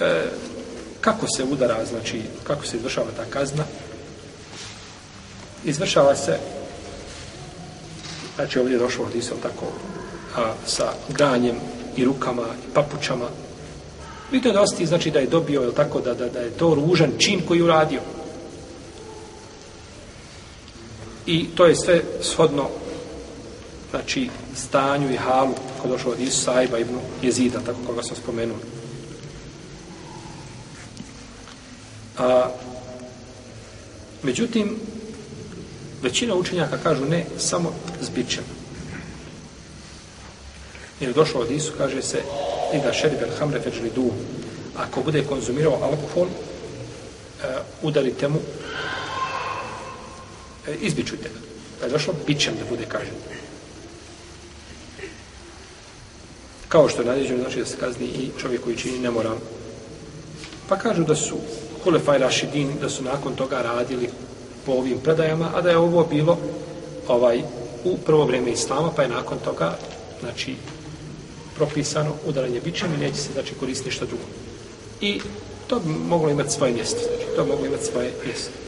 e, kako se udara, znači kako se izvršava ta kazna? Izvršava se znači ovdje je došlo od isto tako a, sa granjem i rukama i papućama i to je dosti, znači da je dobio je tako da, da, da je to ružan čin koji uradio i to je sve shodno znači stanju i halu kod došlo od Isusa Ajba ibn Jezida tako koga sam spomenuo A, međutim, većina učenjaka kažu ne samo s bićem. Jer došlo od Isu, kaže se, i da šerib el hamre feđli du, ako bude konzumirao alkohol, e, udarite mu, e, izbićujte ga. Pa je došlo bićem da bude kažen. Kao što je nadjeđeno, znači da se kazni i čovjek koji čini nemoral. Pa kažu da su Hulefaj Rašidin, da su nakon toga radili po ovim predajama, a da je ovo bilo ovaj u prvo vrijeme Islama, pa je nakon toga znači, propisano udaranje bićem i neće se znači, koristiti ništa drugo. I to bi moglo imati svoje mjesto. Znači, to bi moglo imati svoje mjesto.